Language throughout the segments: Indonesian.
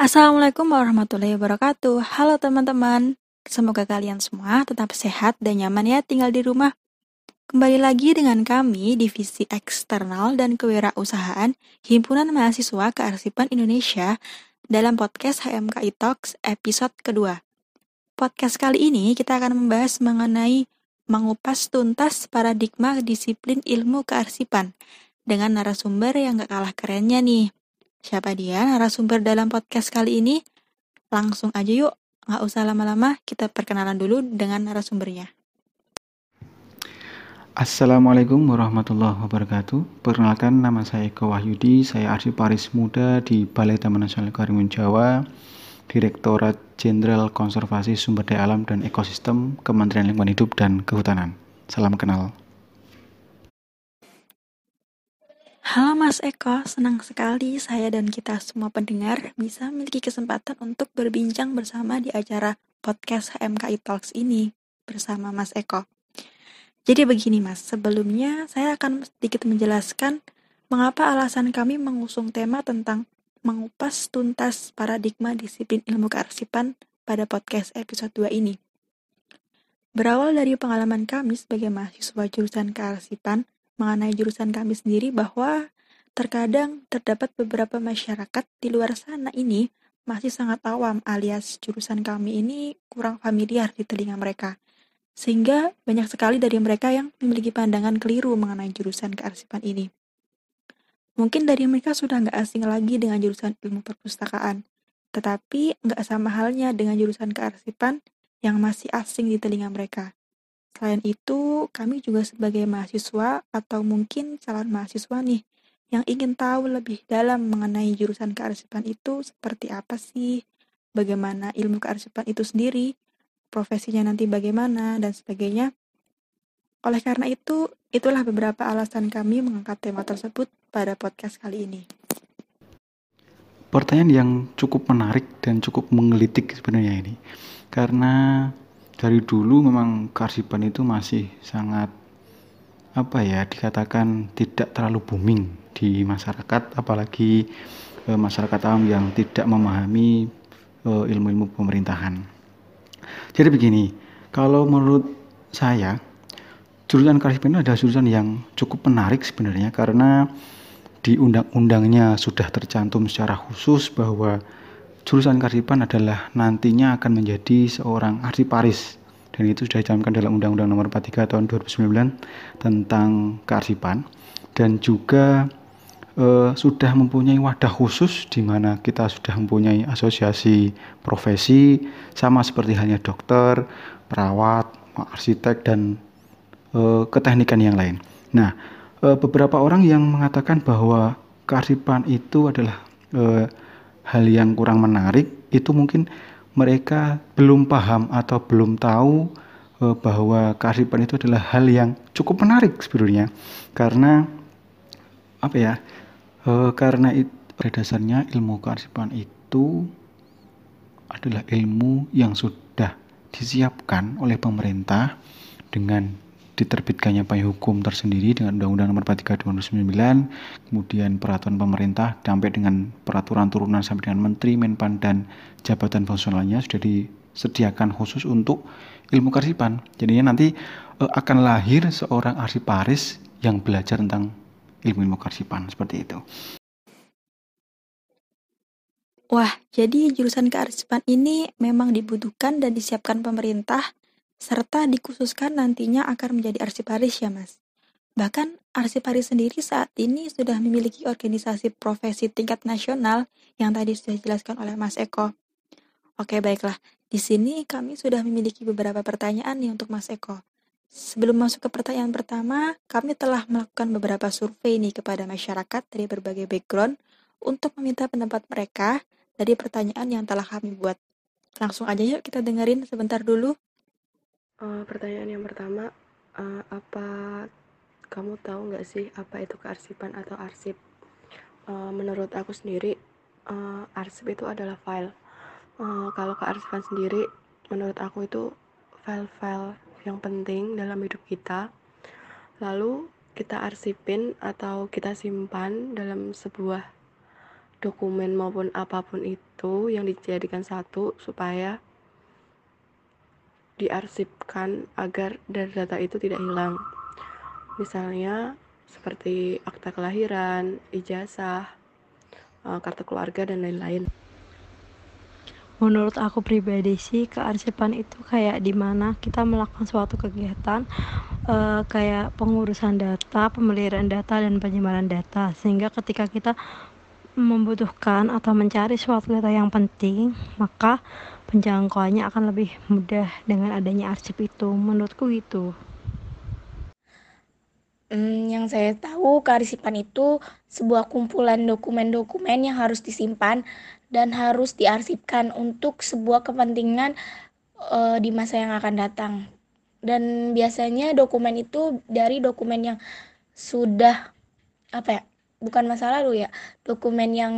Assalamualaikum warahmatullahi wabarakatuh. Halo teman-teman. Semoga kalian semua tetap sehat dan nyaman ya tinggal di rumah. Kembali lagi dengan kami, Divisi Eksternal dan Kewirausahaan Himpunan Mahasiswa Kearsipan Indonesia dalam podcast HMKI Talks episode kedua. Podcast kali ini kita akan membahas mengenai mengupas tuntas paradigma disiplin ilmu kearsipan dengan narasumber yang gak kalah kerennya nih. Siapa dia narasumber dalam podcast kali ini? Langsung aja yuk, nggak usah lama-lama, kita perkenalan dulu dengan narasumbernya. Assalamualaikum warahmatullahi wabarakatuh. Perkenalkan nama saya Eko Wahyudi, saya arsiparis muda di Balai Taman Nasional Karimun Jawa, Direktorat Jenderal Konservasi Sumber Daya Alam dan Ekosistem Kementerian Lingkungan Hidup dan Kehutanan. Salam kenal. Halo Mas Eko, senang sekali saya dan kita semua pendengar bisa memiliki kesempatan untuk berbincang bersama di acara podcast HMKI Talks ini bersama Mas Eko. Jadi begini Mas, sebelumnya saya akan sedikit menjelaskan mengapa alasan kami mengusung tema tentang mengupas tuntas paradigma disiplin ilmu kearsipan pada podcast episode 2 ini. Berawal dari pengalaman kami sebagai mahasiswa jurusan kearsipan, mengenai jurusan kami sendiri bahwa terkadang terdapat beberapa masyarakat di luar sana ini masih sangat awam alias jurusan kami ini kurang familiar di telinga mereka. Sehingga banyak sekali dari mereka yang memiliki pandangan keliru mengenai jurusan kearsipan ini. Mungkin dari mereka sudah nggak asing lagi dengan jurusan ilmu perpustakaan, tetapi nggak sama halnya dengan jurusan kearsipan yang masih asing di telinga mereka. Selain itu, kami juga sebagai mahasiswa atau mungkin calon mahasiswa nih yang ingin tahu lebih dalam mengenai jurusan kearsipan itu seperti apa sih, bagaimana ilmu kearsipan itu sendiri, profesinya nanti bagaimana, dan sebagainya. Oleh karena itu, itulah beberapa alasan kami mengangkat tema tersebut pada podcast kali ini. Pertanyaan yang cukup menarik dan cukup menggelitik sebenarnya ini. Karena dari dulu memang kearsipan itu masih sangat apa ya dikatakan tidak terlalu booming di masyarakat apalagi e, masyarakat awam yang tidak memahami ilmu ilmu-ilmu pemerintahan. Jadi begini, kalau menurut saya jurusan kearsipan itu adalah jurusan yang cukup menarik sebenarnya karena di undang-undangnya sudah tercantum secara khusus bahwa jurusan kearsipan adalah nantinya akan menjadi seorang arsiparis dan itu sudah dicantumkan dalam Undang-Undang Nomor 43 tahun 2009 tentang kearsipan dan juga e, sudah mempunyai wadah khusus di mana kita sudah mempunyai asosiasi profesi sama seperti halnya dokter, perawat, arsitek dan e, keteknikan yang lain. Nah, e, beberapa orang yang mengatakan bahwa kearsipan itu adalah e, hal yang kurang menarik itu mungkin mereka belum paham atau belum tahu e, bahwa kearifan itu adalah hal yang cukup menarik sebenarnya. Karena apa ya e, karena itu pada dasarnya ilmu kearifan itu adalah ilmu yang sudah disiapkan oleh pemerintah dengan diterbitkannya payung hukum tersendiri dengan Undang-Undang Nomor 43 2009, kemudian peraturan pemerintah sampai dengan peraturan turunan sampai dengan Menteri, Menpan dan jabatan fungsionalnya sudah disediakan khusus untuk ilmu karsipan. Jadinya nanti e, akan lahir seorang arsiparis yang belajar tentang ilmu-ilmu karsipan seperti itu. Wah, jadi jurusan kearsipan ini memang dibutuhkan dan disiapkan pemerintah serta dikhususkan nantinya akan menjadi arsiparis ya mas. Bahkan arsiparis sendiri saat ini sudah memiliki organisasi profesi tingkat nasional yang tadi sudah dijelaskan oleh Mas Eko. Oke baiklah, di sini kami sudah memiliki beberapa pertanyaan nih untuk Mas Eko. Sebelum masuk ke pertanyaan pertama, kami telah melakukan beberapa survei nih kepada masyarakat dari berbagai background untuk meminta pendapat mereka dari pertanyaan yang telah kami buat. Langsung aja yuk kita dengerin sebentar dulu Uh, pertanyaan yang pertama, uh, apa kamu tahu nggak sih apa itu kearsipan atau arsip? Uh, menurut aku sendiri, uh, arsip itu adalah file. Uh, kalau kearsipan sendiri, menurut aku itu file-file yang penting dalam hidup kita. Lalu kita arsipin atau kita simpan dalam sebuah dokumen maupun apa pun itu yang dijadikan satu supaya diarsipkan agar data-data itu tidak hilang. Misalnya seperti akta kelahiran, ijazah, eh, kartu keluarga dan lain-lain. Menurut aku pribadi sih kearsipan itu kayak di mana kita melakukan suatu kegiatan uh, kayak pengurusan data, pemeliharaan data dan penyimpanan data sehingga ketika kita membutuhkan atau mencari suatu data yang penting maka penjangkauannya akan lebih mudah dengan adanya arsip itu menurutku gitu. Hmm, yang saya tahu kearsipan itu sebuah kumpulan dokumen-dokumen yang harus disimpan dan harus diarsipkan untuk sebuah kepentingan uh, di masa yang akan datang. Dan biasanya dokumen itu dari dokumen yang sudah apa ya? Bukan masa lalu ya, dokumen yang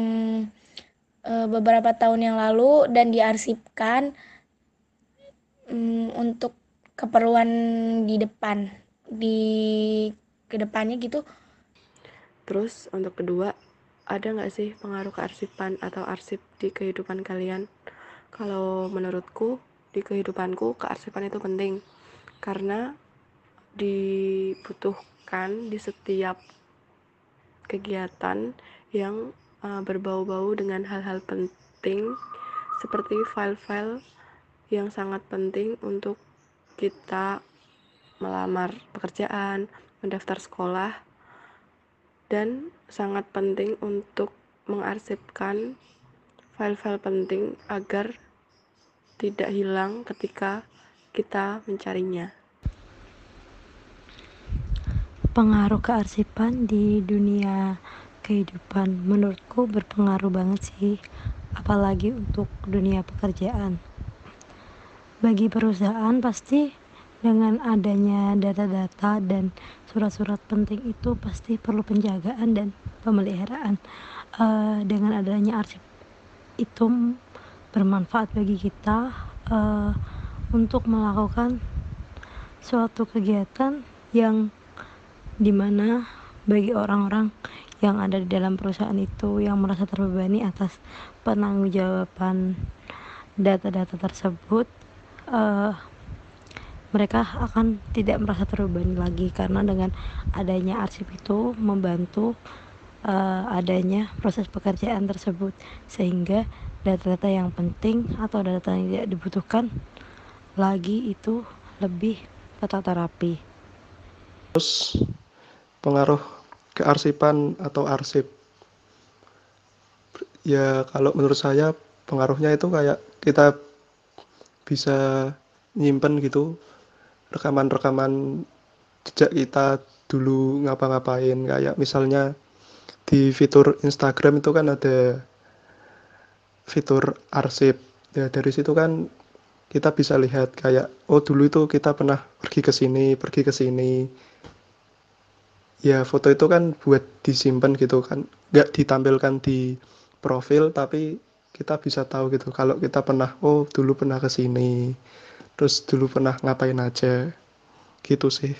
uh, beberapa tahun yang lalu dan diarsipkan um, untuk keperluan di depan di ke depannya gitu. Terus untuk kedua ada nggak sih pengaruh kearsipan atau arsip di kehidupan kalian? Kalau menurutku di kehidupanku kearsipan itu penting karena dibutuhkan di setiap kegiatan yang uh, berbau-bau dengan hal-hal penting seperti file-file yang sangat penting untuk kita melamar pekerjaan, mendaftar sekolah, dan sangat penting untuk mengarsipkan file-file penting agar tidak hilang ketika kita mencarinya. Pengaruh kearsipan di dunia kehidupan menurutku berpengaruh banget sih, apalagi untuk dunia pekerjaan. Bagi perusahaan pasti dengan adanya data-data dan surat-surat penting itu pasti perlu penjagaan dan pemeliharaan uh, dengan adanya arsip itu bermanfaat bagi kita uh, untuk melakukan suatu kegiatan yang di mana bagi orang-orang yang ada di dalam perusahaan itu yang merasa terbebani atas penanggung-jawaban data-data tersebut uh, mereka akan tidak merasa terbebani lagi karena dengan adanya arsip itu membantu uh, adanya proses pekerjaan tersebut sehingga data-data yang penting atau data yang tidak dibutuhkan lagi itu lebih tertata rapi. Terus pengaruh kearsipan atau arsip. Ya kalau menurut saya pengaruhnya itu kayak kita bisa nyimpen gitu rekaman-rekaman jejak kita dulu ngapa-ngapain. Kayak misalnya di fitur Instagram itu kan ada fitur arsip. Ya dari situ kan kita bisa lihat kayak oh dulu itu kita pernah pergi ke sini pergi ke sini ya foto itu kan buat disimpan gitu kan nggak ditampilkan di profil tapi kita bisa tahu gitu kalau kita pernah oh dulu pernah ke sini terus dulu pernah ngapain aja gitu sih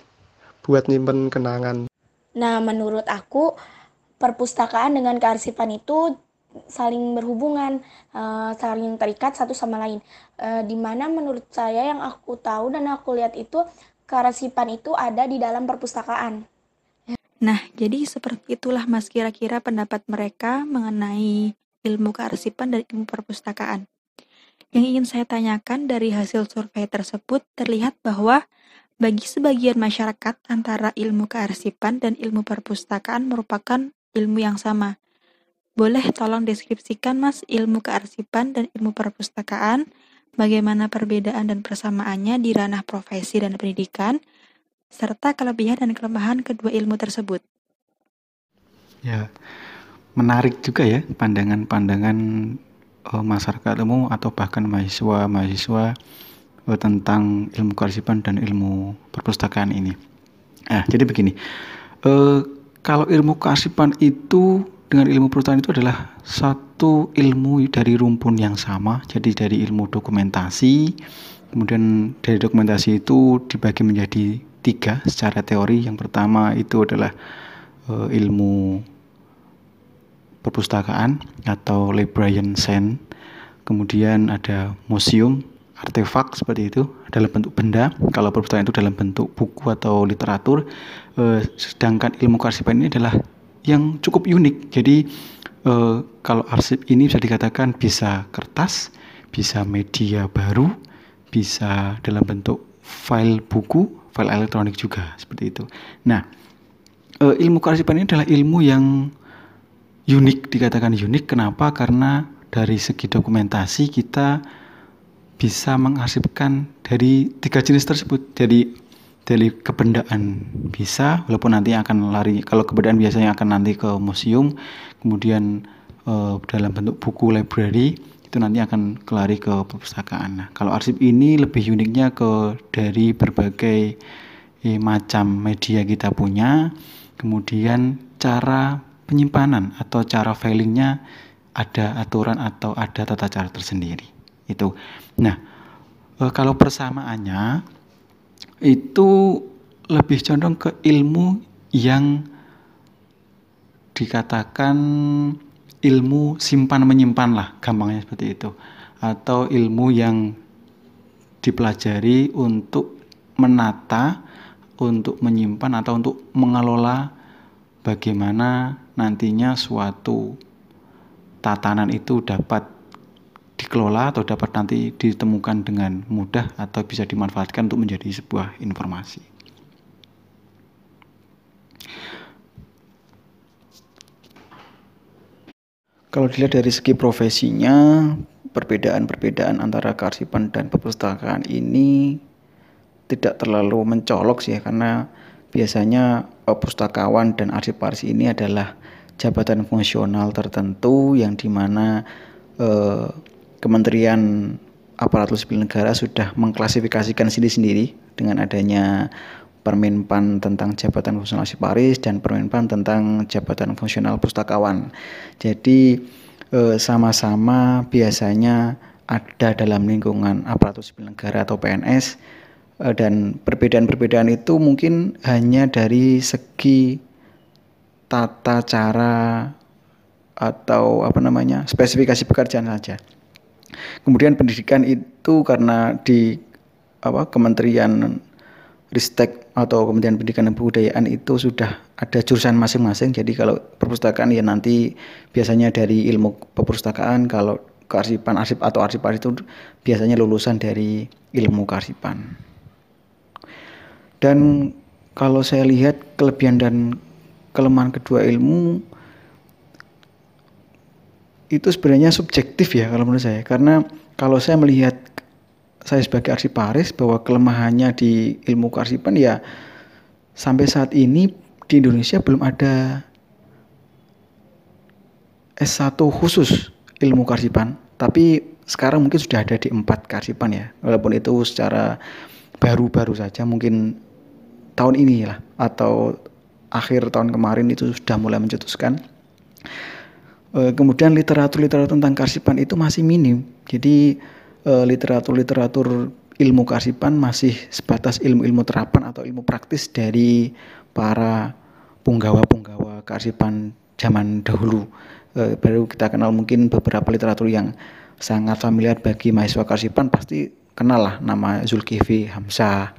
buat nyimpen kenangan nah menurut aku perpustakaan dengan kearsipan itu saling berhubungan, uh, saling terikat satu sama lain. Uh, di mana menurut saya yang aku tahu dan aku lihat itu kearsipan itu ada di dalam perpustakaan. Nah, jadi seperti itulah Mas kira-kira pendapat mereka mengenai ilmu kearsipan dan ilmu perpustakaan. Yang ingin saya tanyakan dari hasil survei tersebut terlihat bahwa bagi sebagian masyarakat antara ilmu kearsipan dan ilmu perpustakaan merupakan ilmu yang sama. Boleh tolong deskripsikan Mas ilmu kearsipan dan ilmu perpustakaan, bagaimana perbedaan dan persamaannya di ranah profesi dan pendidikan, serta kelebihan dan kelemahan kedua ilmu tersebut. Ya, menarik juga ya pandangan-pandangan uh, masyarakat umum atau bahkan mahasiswa-mahasiswa uh, tentang ilmu kearsipan dan ilmu perpustakaan ini. Nah, jadi begini, uh, kalau ilmu kearsipan itu dengan ilmu perpustakaan itu adalah satu ilmu dari rumpun yang sama, jadi dari ilmu dokumentasi, kemudian dari dokumentasi itu dibagi menjadi tiga secara teori. Yang pertama itu adalah uh, ilmu perpustakaan atau librarian science, kemudian ada museum, artefak seperti itu dalam bentuk benda. Kalau perpustakaan itu dalam bentuk buku atau literatur, eh, sedangkan ilmu kearsipan ini adalah yang cukup unik. Jadi eh, kalau arsip ini bisa dikatakan bisa kertas, bisa media baru, bisa dalam bentuk file buku, file elektronik juga seperti itu. Nah, eh, ilmu kearsipan ini adalah ilmu yang unik dikatakan unik. Kenapa? Karena dari segi dokumentasi kita bisa mengarsipkan dari tiga jenis tersebut. Jadi dari kebendaan bisa, walaupun nanti akan lari. Kalau kebendaan biasanya akan nanti ke museum, kemudian eh, dalam bentuk buku library itu nanti akan kelari ke perpustakaan. Nah, kalau arsip ini lebih uniknya ke dari berbagai eh, macam media kita punya, kemudian cara penyimpanan atau cara filingnya ada aturan atau ada tata cara tersendiri. Itu. Nah, e, kalau persamaannya itu lebih condong ke ilmu yang dikatakan ilmu simpan menyimpan lah gampangnya seperti itu atau ilmu yang dipelajari untuk menata untuk menyimpan atau untuk mengelola bagaimana nantinya suatu tatanan itu dapat dikelola atau dapat nanti ditemukan dengan mudah atau bisa dimanfaatkan untuk menjadi sebuah informasi. Kalau dilihat dari segi profesinya, perbedaan-perbedaan antara kearsipan dan perpustakaan ini tidak terlalu mencolok sih ya, karena biasanya pustakawan dan arsip-arsip ini adalah jabatan fungsional tertentu yang di mana eh, Kementerian Aparatur Sipil Negara sudah mengklasifikasikan sendiri-sendiri dengan adanya Permenpan tentang jabatan fungsional Paris dan Permenpan tentang jabatan fungsional pustakawan. Jadi eh, sama-sama biasanya ada dalam lingkungan aparatur sipil negara atau PNS eh, dan perbedaan-perbedaan itu mungkin hanya dari segi tata cara atau apa namanya spesifikasi pekerjaan saja. Kemudian pendidikan itu karena di apa Kementerian Ristek atau Kementerian Pendidikan dan Kebudayaan itu sudah ada jurusan masing-masing. Jadi kalau perpustakaan ya nanti biasanya dari ilmu perpustakaan, kalau kearsipan arsip atau arsip itu biasanya lulusan dari ilmu kearsipan. Dan kalau saya lihat kelebihan dan kelemahan kedua ilmu itu sebenarnya subjektif ya kalau menurut saya karena kalau saya melihat saya sebagai arsiparis bahwa kelemahannya di ilmu kearsipan ya sampai saat ini di Indonesia belum ada S1 khusus ilmu kearsipan tapi sekarang mungkin sudah ada di empat kearsipan ya walaupun itu secara baru-baru saja mungkin tahun ini lah atau akhir tahun kemarin itu sudah mulai mencetuskan. E, kemudian literatur-literatur tentang karsipan itu masih minim. Jadi literatur-literatur ilmu karsipan masih sebatas ilmu-ilmu terapan atau ilmu praktis dari para punggawa-punggawa karsipan zaman dahulu. E, baru kita kenal mungkin beberapa literatur yang sangat familiar bagi mahasiswa karsipan pasti kenal lah nama Zulkifli Hamzah,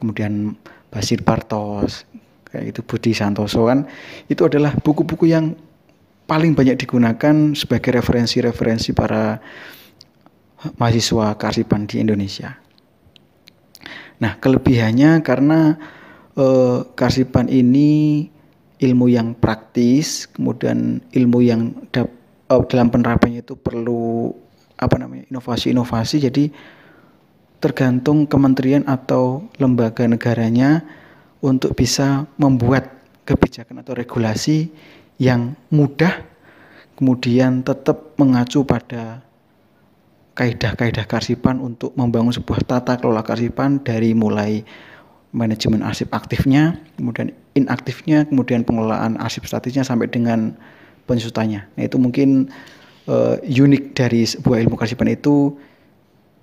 kemudian Basir Bartos, kayak itu Budi Santoso kan itu adalah buku-buku yang paling banyak digunakan sebagai referensi-referensi para mahasiswa karsipan di Indonesia. Nah, kelebihannya karena eh, karsipan ini ilmu yang praktis, kemudian ilmu yang dap, eh, dalam penerapannya itu perlu apa namanya inovasi-inovasi. Jadi tergantung kementerian atau lembaga negaranya untuk bisa membuat kebijakan atau regulasi yang mudah kemudian tetap mengacu pada kaidah-kaidah karsipan untuk membangun sebuah tata kelola karsipan dari mulai manajemen arsip aktifnya, kemudian inaktifnya, kemudian pengelolaan arsip statisnya sampai dengan pensutannya. Nah, itu mungkin uh, unik dari sebuah ilmu karsipan itu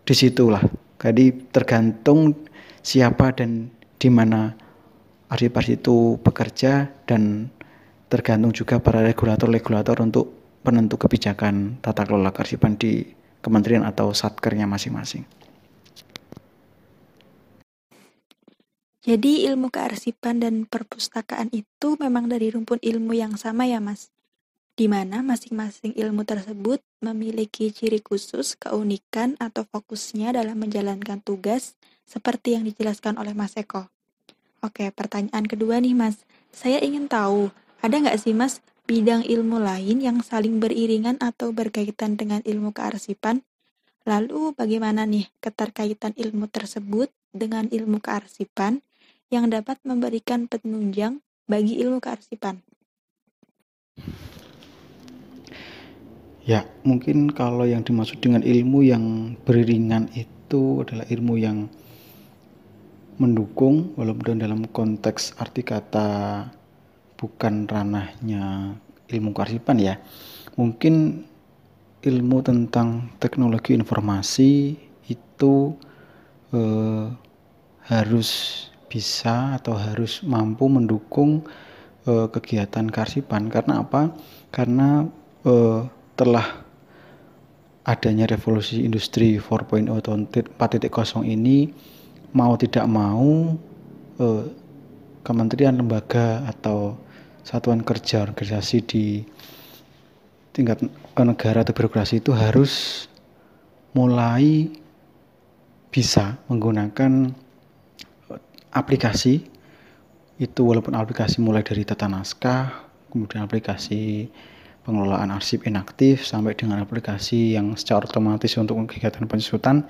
di situlah. Jadi tergantung siapa dan di mana arsip itu bekerja dan tergantung juga para regulator-regulator untuk penentu kebijakan tata kelola kearsipan di kementerian atau satkernya masing-masing. Jadi ilmu kearsipan dan perpustakaan itu memang dari rumpun ilmu yang sama ya mas? Di mana masing-masing ilmu tersebut memiliki ciri khusus, keunikan, atau fokusnya dalam menjalankan tugas seperti yang dijelaskan oleh Mas Eko. Oke, pertanyaan kedua nih Mas. Saya ingin tahu, ada nggak sih Mas bidang ilmu lain yang saling beriringan atau berkaitan dengan ilmu kearsipan? Lalu bagaimana nih keterkaitan ilmu tersebut dengan ilmu kearsipan yang dapat memberikan penunjang bagi ilmu kearsipan. Ya, mungkin kalau yang dimaksud dengan ilmu yang beriringan itu adalah ilmu yang mendukung walaupun dalam konteks arti kata bukan ranahnya ilmu kearsipan ya. Mungkin ilmu tentang teknologi informasi itu eh, harus bisa atau harus mampu mendukung uh, kegiatan karsipan karena apa? Karena uh, telah adanya revolusi industri 4.0 atau 4.0 ini mau tidak mau uh, kementerian lembaga atau satuan kerja organisasi di tingkat negara atau birokrasi itu harus mulai bisa menggunakan aplikasi. Itu walaupun aplikasi mulai dari tata naskah, kemudian aplikasi pengelolaan arsip inaktif sampai dengan aplikasi yang secara otomatis untuk kegiatan pensusutan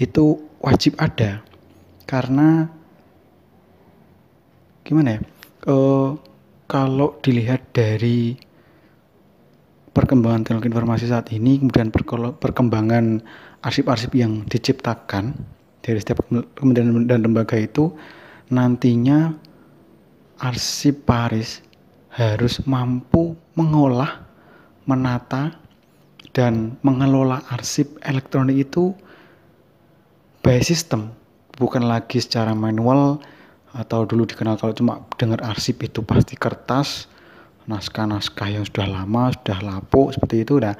itu wajib ada. Karena gimana ya e, kalau dilihat dari perkembangan teknologi informasi saat ini kemudian perkembangan arsip-arsip yang diciptakan dari setiap kementerian dan lembaga itu nantinya arsip Paris harus mampu mengolah, menata, dan mengelola arsip elektronik itu by system, bukan lagi secara manual atau dulu dikenal kalau cuma dengar arsip itu pasti kertas, naskah-naskah yang sudah lama, sudah lapuk seperti itu. Nah,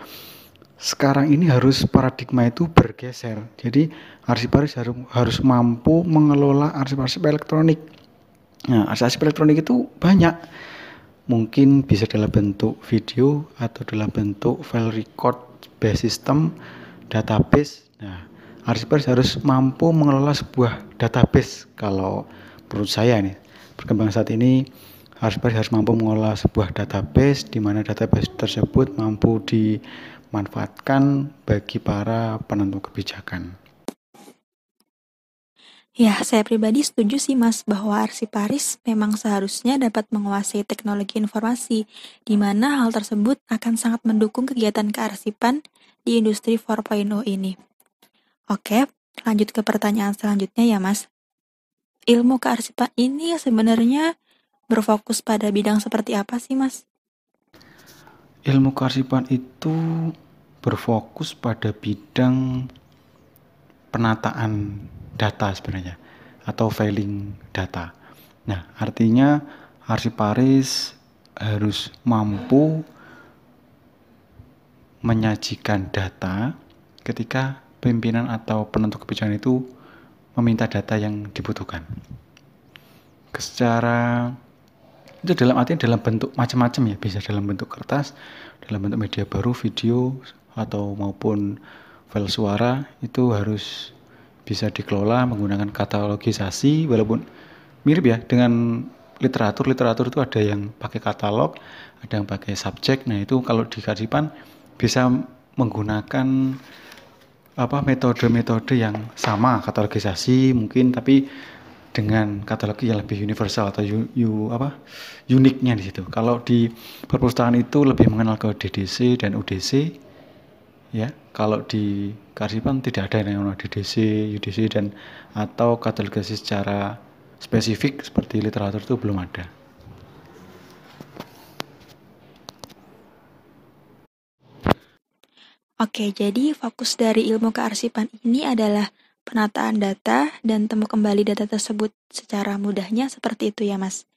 sekarang ini harus paradigma itu bergeser. Jadi arsip-arsip harus, harus mampu mengelola arsip-arsip elektronik. Nah, arsip-arsip elektronik itu banyak. Mungkin bisa dalam bentuk video atau dalam bentuk file record base system, database. Nah, arsip-arsip harus mampu mengelola sebuah database. Kalau menurut saya nih, perkembangan saat ini arsip harus mampu mengelola sebuah database di mana database tersebut mampu di manfaatkan bagi para penentu kebijakan. Ya, saya pribadi setuju sih Mas bahwa Arsiparis memang seharusnya dapat menguasai teknologi informasi, di mana hal tersebut akan sangat mendukung kegiatan kearsipan di industri 4.0 ini. Oke, lanjut ke pertanyaan selanjutnya ya Mas. Ilmu kearsipan ini sebenarnya berfokus pada bidang seperti apa sih Mas? Ilmu kearsipan itu berfokus pada bidang penataan data sebenarnya atau filing data. Nah, artinya arsiparis harus mampu menyajikan data ketika pimpinan atau penentu kebijakan itu meminta data yang dibutuhkan. Secara itu dalam artian dalam bentuk macam-macam ya, bisa dalam bentuk kertas, dalam bentuk media baru, video, atau maupun file suara itu harus bisa dikelola menggunakan katalogisasi walaupun mirip ya dengan literatur. Literatur itu ada yang pakai katalog ada yang pakai subjek. Nah itu kalau di Karsipan bisa menggunakan apa metode-metode yang sama katalogisasi mungkin tapi dengan katalog yang lebih universal atau yu, yu, apa uniknya di situ. Kalau di perpustakaan itu lebih mengenal ke DDC dan UDC ya kalau di Karsipan tidak ada yang namanya DDC, UDC dan atau katalogasi secara spesifik seperti literatur itu belum ada. Oke, jadi fokus dari ilmu kearsipan ini adalah penataan data dan temu kembali data tersebut secara mudahnya seperti itu ya, Mas.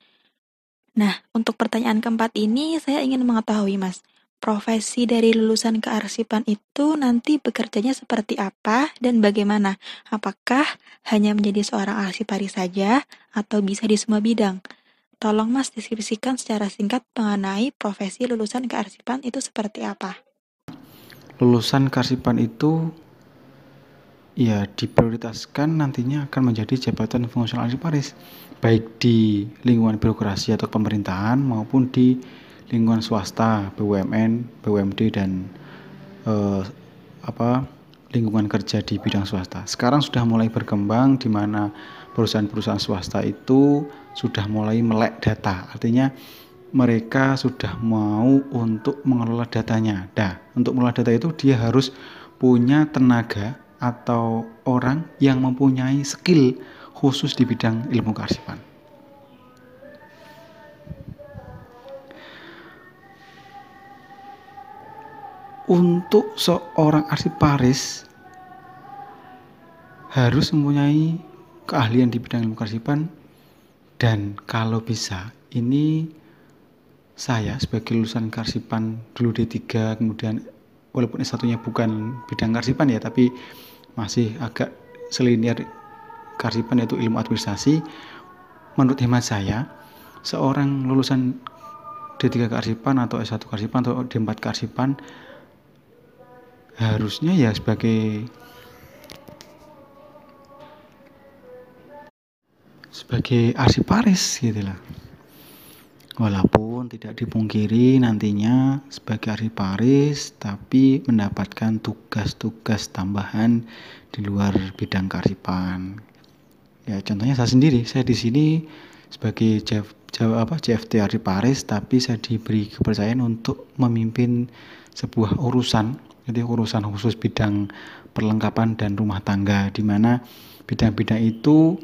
Nah, untuk pertanyaan keempat ini saya ingin mengetahui, Mas, profesi dari lulusan kearsipan itu nanti bekerjanya seperti apa dan bagaimana? Apakah hanya menjadi seorang arsiparis saja atau bisa di semua bidang? Tolong Mas deskripsikan secara singkat mengenai profesi lulusan kearsipan itu seperti apa. Lulusan kearsipan itu ya diprioritaskan nantinya akan menjadi jabatan fungsional arsiparis baik di lingkungan birokrasi atau pemerintahan maupun di lingkungan swasta, BUMN, BUMD dan eh, apa lingkungan kerja di bidang swasta. Sekarang sudah mulai berkembang di mana perusahaan-perusahaan swasta itu sudah mulai melek data. Artinya mereka sudah mau untuk mengelola datanya. Nah, untuk mengelola data itu dia harus punya tenaga atau orang yang mempunyai skill khusus di bidang ilmu kearsipan. untuk seorang arsiparis harus mempunyai keahlian di bidang ilmu kearsipan dan kalau bisa ini saya sebagai lulusan karsipan dulu D3 kemudian walaupun S1-nya bukan bidang karsipan ya tapi masih agak selinier karsipan yaitu ilmu administrasi. Menurut hemat saya seorang lulusan D3 karsipan atau S1 karsipan atau D4 karsipan harusnya ya sebagai sebagai arsiparis gitu lah walaupun tidak dipungkiri nantinya sebagai arsiparis tapi mendapatkan tugas-tugas tambahan di luar bidang kearsipan. Ya contohnya saya sendiri saya di sini sebagai JF, apa, JFT arsiparis tapi saya diberi kepercayaan untuk memimpin sebuah urusan jadi urusan khusus bidang perlengkapan dan rumah tangga di mana bidang-bidang itu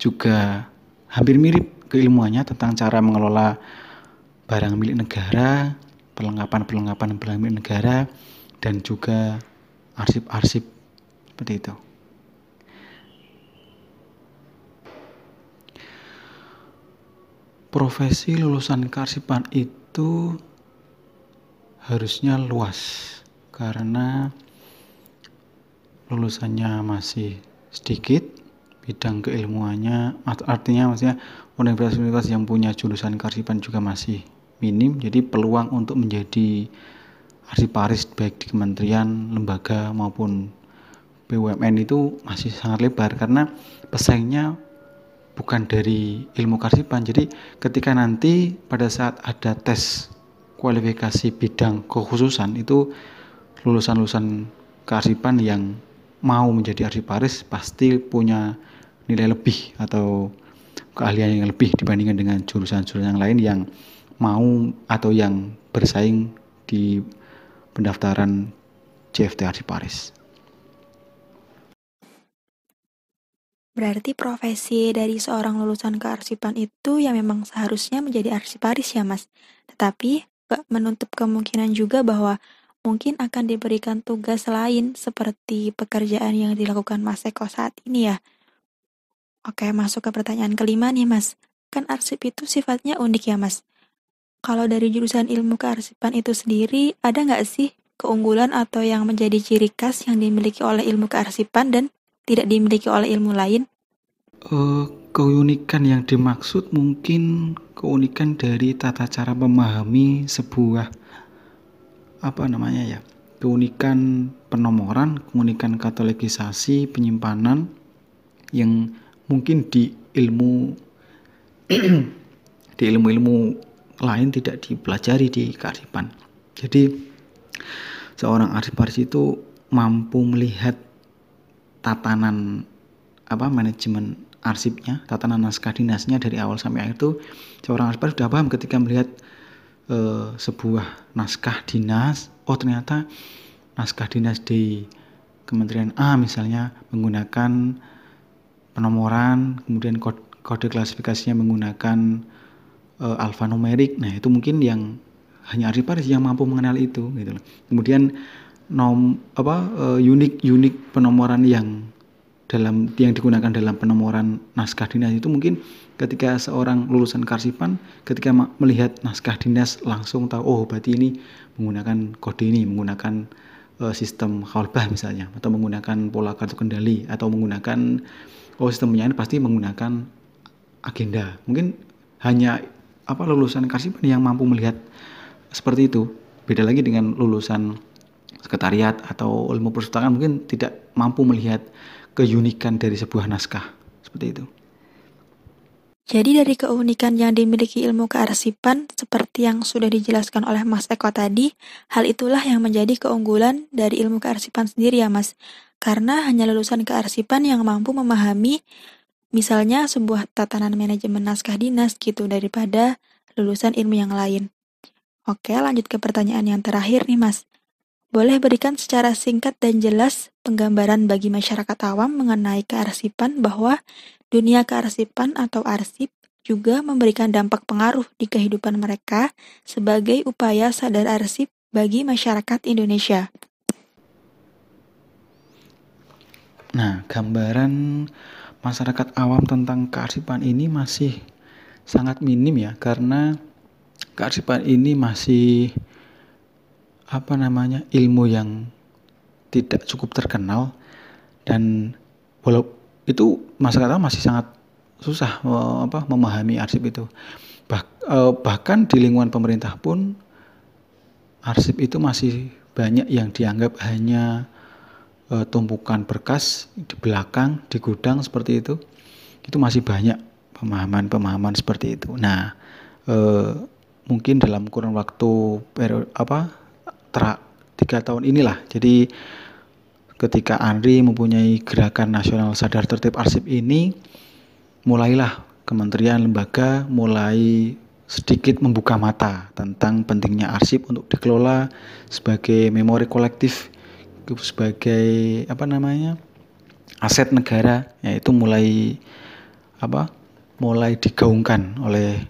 juga hampir mirip keilmuannya tentang cara mengelola barang milik negara, perlengkapan-perlengkapan barang milik negara dan juga arsip-arsip seperti itu. Profesi lulusan kearsipan itu harusnya luas karena lulusannya masih sedikit bidang keilmuannya artinya maksudnya universitas yang punya jurusan karsipan juga masih minim jadi peluang untuk menjadi arsiparis baik di kementerian, lembaga maupun BUMN itu masih sangat lebar karena pesaingnya bukan dari ilmu karsipan jadi ketika nanti pada saat ada tes kualifikasi bidang kekhususan itu lulusan-lulusan kearsipan yang mau menjadi arsiparis pasti punya nilai lebih atau keahlian yang lebih dibandingkan dengan jurusan-jurusan yang lain yang mau atau yang bersaing di pendaftaran CFT Arsiparis. Berarti profesi dari seorang lulusan kearsipan itu yang memang seharusnya menjadi arsiparis ya mas. Tetapi gak menutup kemungkinan juga bahwa mungkin akan diberikan tugas lain seperti pekerjaan yang dilakukan Mas Eko saat ini ya. Oke, masuk ke pertanyaan kelima nih Mas. Kan arsip itu sifatnya unik ya Mas. Kalau dari jurusan ilmu kearsipan itu sendiri, ada nggak sih keunggulan atau yang menjadi ciri khas yang dimiliki oleh ilmu kearsipan dan tidak dimiliki oleh ilmu lain? Uh, keunikan yang dimaksud mungkin keunikan dari tata cara memahami sebuah apa namanya ya keunikan penomoran, keunikan katalogisasi, penyimpanan yang mungkin di ilmu di ilmu-ilmu lain tidak dipelajari di kearifan. Jadi seorang arsiparis itu mampu melihat tatanan apa manajemen arsipnya, tatanan naskah dinasnya dari awal sampai akhir itu seorang arsiparis sudah paham ketika melihat eh, sebuah naskah dinas oh ternyata naskah dinas di Kementerian A misalnya menggunakan penomoran kemudian kode, kode klasifikasinya menggunakan eh, alfanumerik. Nah itu mungkin yang hanya arsiparis yang mampu mengenal itu gitu loh. Kemudian nom apa uh, unik unik penomoran yang dalam yang digunakan dalam penomoran naskah dinas itu mungkin ketika seorang lulusan karsipan ketika melihat naskah dinas langsung tahu oh berarti ini menggunakan kode ini menggunakan uh, sistem khalbah misalnya atau menggunakan pola kartu kendali atau menggunakan oh sistemnya ini pasti menggunakan agenda mungkin hanya apa lulusan karsipan yang mampu melihat seperti itu beda lagi dengan lulusan sekretariat atau ilmu perpustakaan mungkin tidak mampu melihat keunikan dari sebuah naskah seperti itu. Jadi dari keunikan yang dimiliki ilmu kearsipan seperti yang sudah dijelaskan oleh Mas Eko tadi, hal itulah yang menjadi keunggulan dari ilmu kearsipan sendiri ya Mas. Karena hanya lulusan kearsipan yang mampu memahami misalnya sebuah tatanan manajemen naskah dinas gitu daripada lulusan ilmu yang lain. Oke, lanjut ke pertanyaan yang terakhir nih Mas. Boleh berikan secara singkat dan jelas penggambaran bagi masyarakat awam mengenai kearsipan bahwa dunia kearsipan atau arsip juga memberikan dampak pengaruh di kehidupan mereka sebagai upaya sadar arsip bagi masyarakat Indonesia. Nah, gambaran masyarakat awam tentang kearsipan ini masih sangat minim ya, karena kearsipan ini masih apa namanya ilmu yang tidak cukup terkenal. Dan walau itu masyarakat masih sangat susah apa memahami arsip itu. Bah, eh, bahkan di lingkungan pemerintah pun arsip itu masih banyak yang dianggap hanya uh, tumpukan berkas di belakang di gudang seperti itu itu masih banyak pemahaman-pemahaman seperti itu nah uh, mungkin dalam kurun waktu periode apa tiga tahun inilah. Jadi ketika Andri mempunyai gerakan nasional sadar tertib arsip ini, mulailah kementerian lembaga mulai sedikit membuka mata tentang pentingnya arsip untuk dikelola sebagai memori kolektif sebagai apa namanya aset negara yaitu mulai apa mulai digaungkan oleh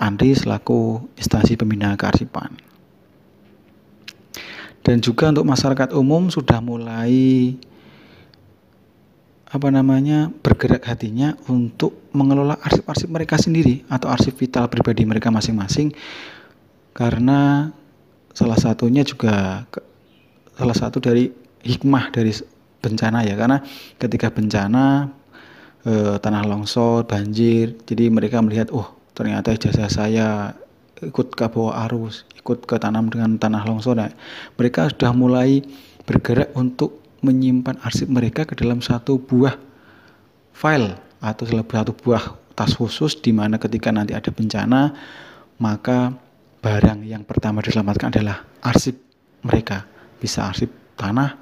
Andri selaku instansi pembina kearsipan. Dan juga untuk masyarakat umum sudah mulai apa namanya bergerak hatinya untuk mengelola arsip-arsip mereka sendiri atau arsip vital pribadi mereka masing-masing. Karena salah satunya juga salah satu dari hikmah dari bencana ya karena ketika bencana eh, tanah longsor banjir jadi mereka melihat oh ternyata ijazah saya ikut ke bawah arus, ikut ke tanam dengan tanah longsor. Nah, mereka sudah mulai bergerak untuk menyimpan arsip mereka ke dalam satu buah file atau satu buah tas khusus di mana ketika nanti ada bencana maka barang yang pertama diselamatkan adalah arsip mereka bisa arsip tanah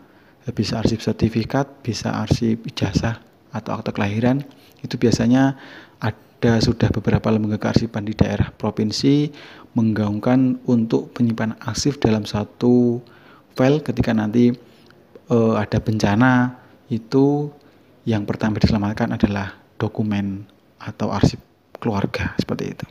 bisa arsip sertifikat bisa arsip ijazah atau akte kelahiran itu biasanya ada sudah beberapa lembaga kearsipan di daerah provinsi menggaungkan untuk penyimpanan arsip dalam satu file ketika nanti uh, ada bencana itu yang pertama diselamatkan adalah dokumen atau arsip keluarga seperti itu.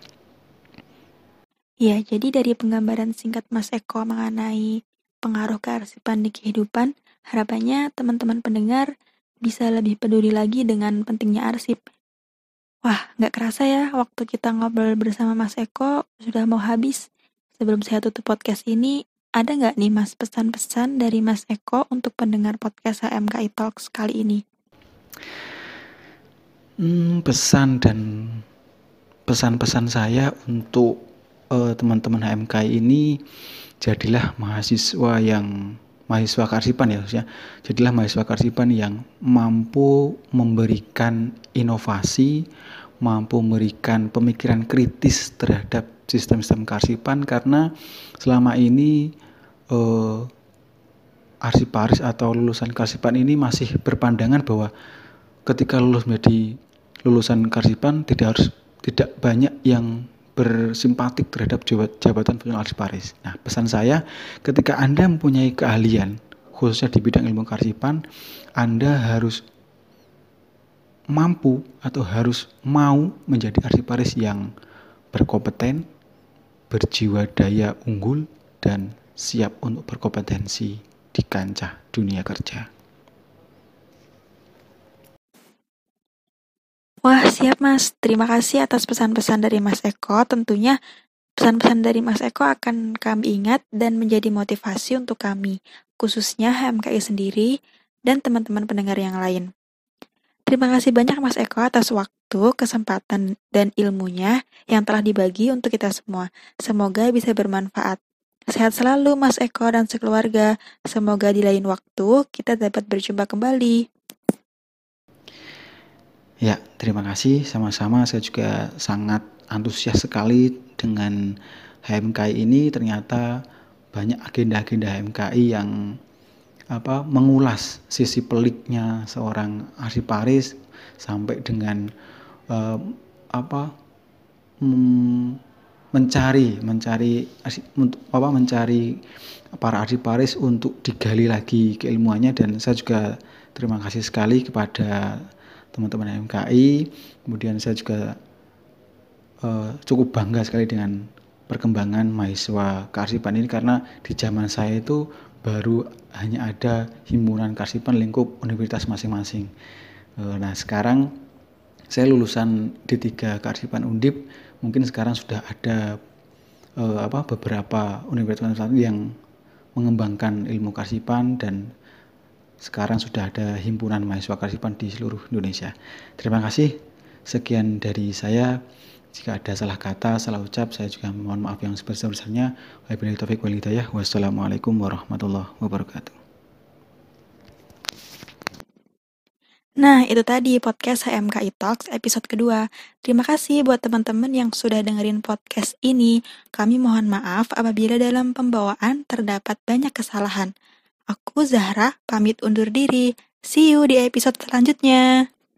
Ya, jadi dari penggambaran singkat Mas Eko mengenai pengaruh kearsipan di kehidupan, harapannya teman-teman pendengar bisa lebih peduli lagi dengan pentingnya arsip Wah, nggak kerasa ya waktu kita ngobrol bersama Mas Eko sudah mau habis. Sebelum saya tutup podcast ini, ada nggak nih Mas pesan-pesan dari Mas Eko untuk pendengar podcast HMKI Talks kali ini? Hmm, pesan dan pesan-pesan saya untuk uh, teman-teman HMKI ini jadilah mahasiswa yang mahasiswa karsipan ya maksudnya jadilah mahasiswa karsipan yang mampu memberikan inovasi mampu memberikan pemikiran kritis terhadap sistem-sistem karsipan karena selama ini eh, arsiparis atau lulusan karsipan ini masih berpandangan bahwa ketika lulus menjadi lulusan karsipan tidak harus tidak banyak yang bersimpatik terhadap jabatan fungsional arsiparis. Nah, pesan saya ketika Anda mempunyai keahlian khususnya di bidang ilmu karsipan, Anda harus mampu atau harus mau menjadi arsiparis yang berkompeten, berjiwa daya unggul dan siap untuk berkompetensi di kancah dunia kerja. Wah, siap Mas. Terima kasih atas pesan-pesan dari Mas Eko. Tentunya pesan-pesan dari Mas Eko akan kami ingat dan menjadi motivasi untuk kami, khususnya HMKI sendiri dan teman-teman pendengar yang lain. Terima kasih banyak Mas Eko atas waktu, kesempatan, dan ilmunya yang telah dibagi untuk kita semua. Semoga bisa bermanfaat. Sehat selalu Mas Eko dan sekeluarga. Semoga di lain waktu kita dapat berjumpa kembali. Ya, terima kasih. Sama-sama saya juga sangat antusias sekali dengan HMKI ini. Ternyata banyak agenda-agenda HMKI yang apa mengulas sisi peliknya seorang arsiparis sampai dengan uh, apa mencari mencari apa mencari para arsiparis untuk digali lagi keilmuannya dan saya juga terima kasih sekali kepada teman-teman MKI. Kemudian saya juga uh, cukup bangga sekali dengan perkembangan mahasiswa kearsipan ini karena di zaman saya itu baru hanya ada himpunan kearsipan lingkup universitas masing-masing. Uh, nah sekarang saya lulusan D3 kearsipan Undip, mungkin sekarang sudah ada uh, apa beberapa universitas yang mengembangkan ilmu kearsipan dan sekarang sudah ada himpunan mahasiswa karsipan di seluruh Indonesia. Terima kasih. Sekian dari saya. Jika ada salah kata, salah ucap, saya juga mohon maaf yang sebesar-besarnya. Wassalamualaikum warahmatullahi wabarakatuh. Nah, itu tadi podcast HMKI Talks episode kedua. Terima kasih buat teman-teman yang sudah dengerin podcast ini. Kami mohon maaf apabila dalam pembawaan terdapat banyak kesalahan. Aku Zahra, pamit undur diri. See you di episode selanjutnya.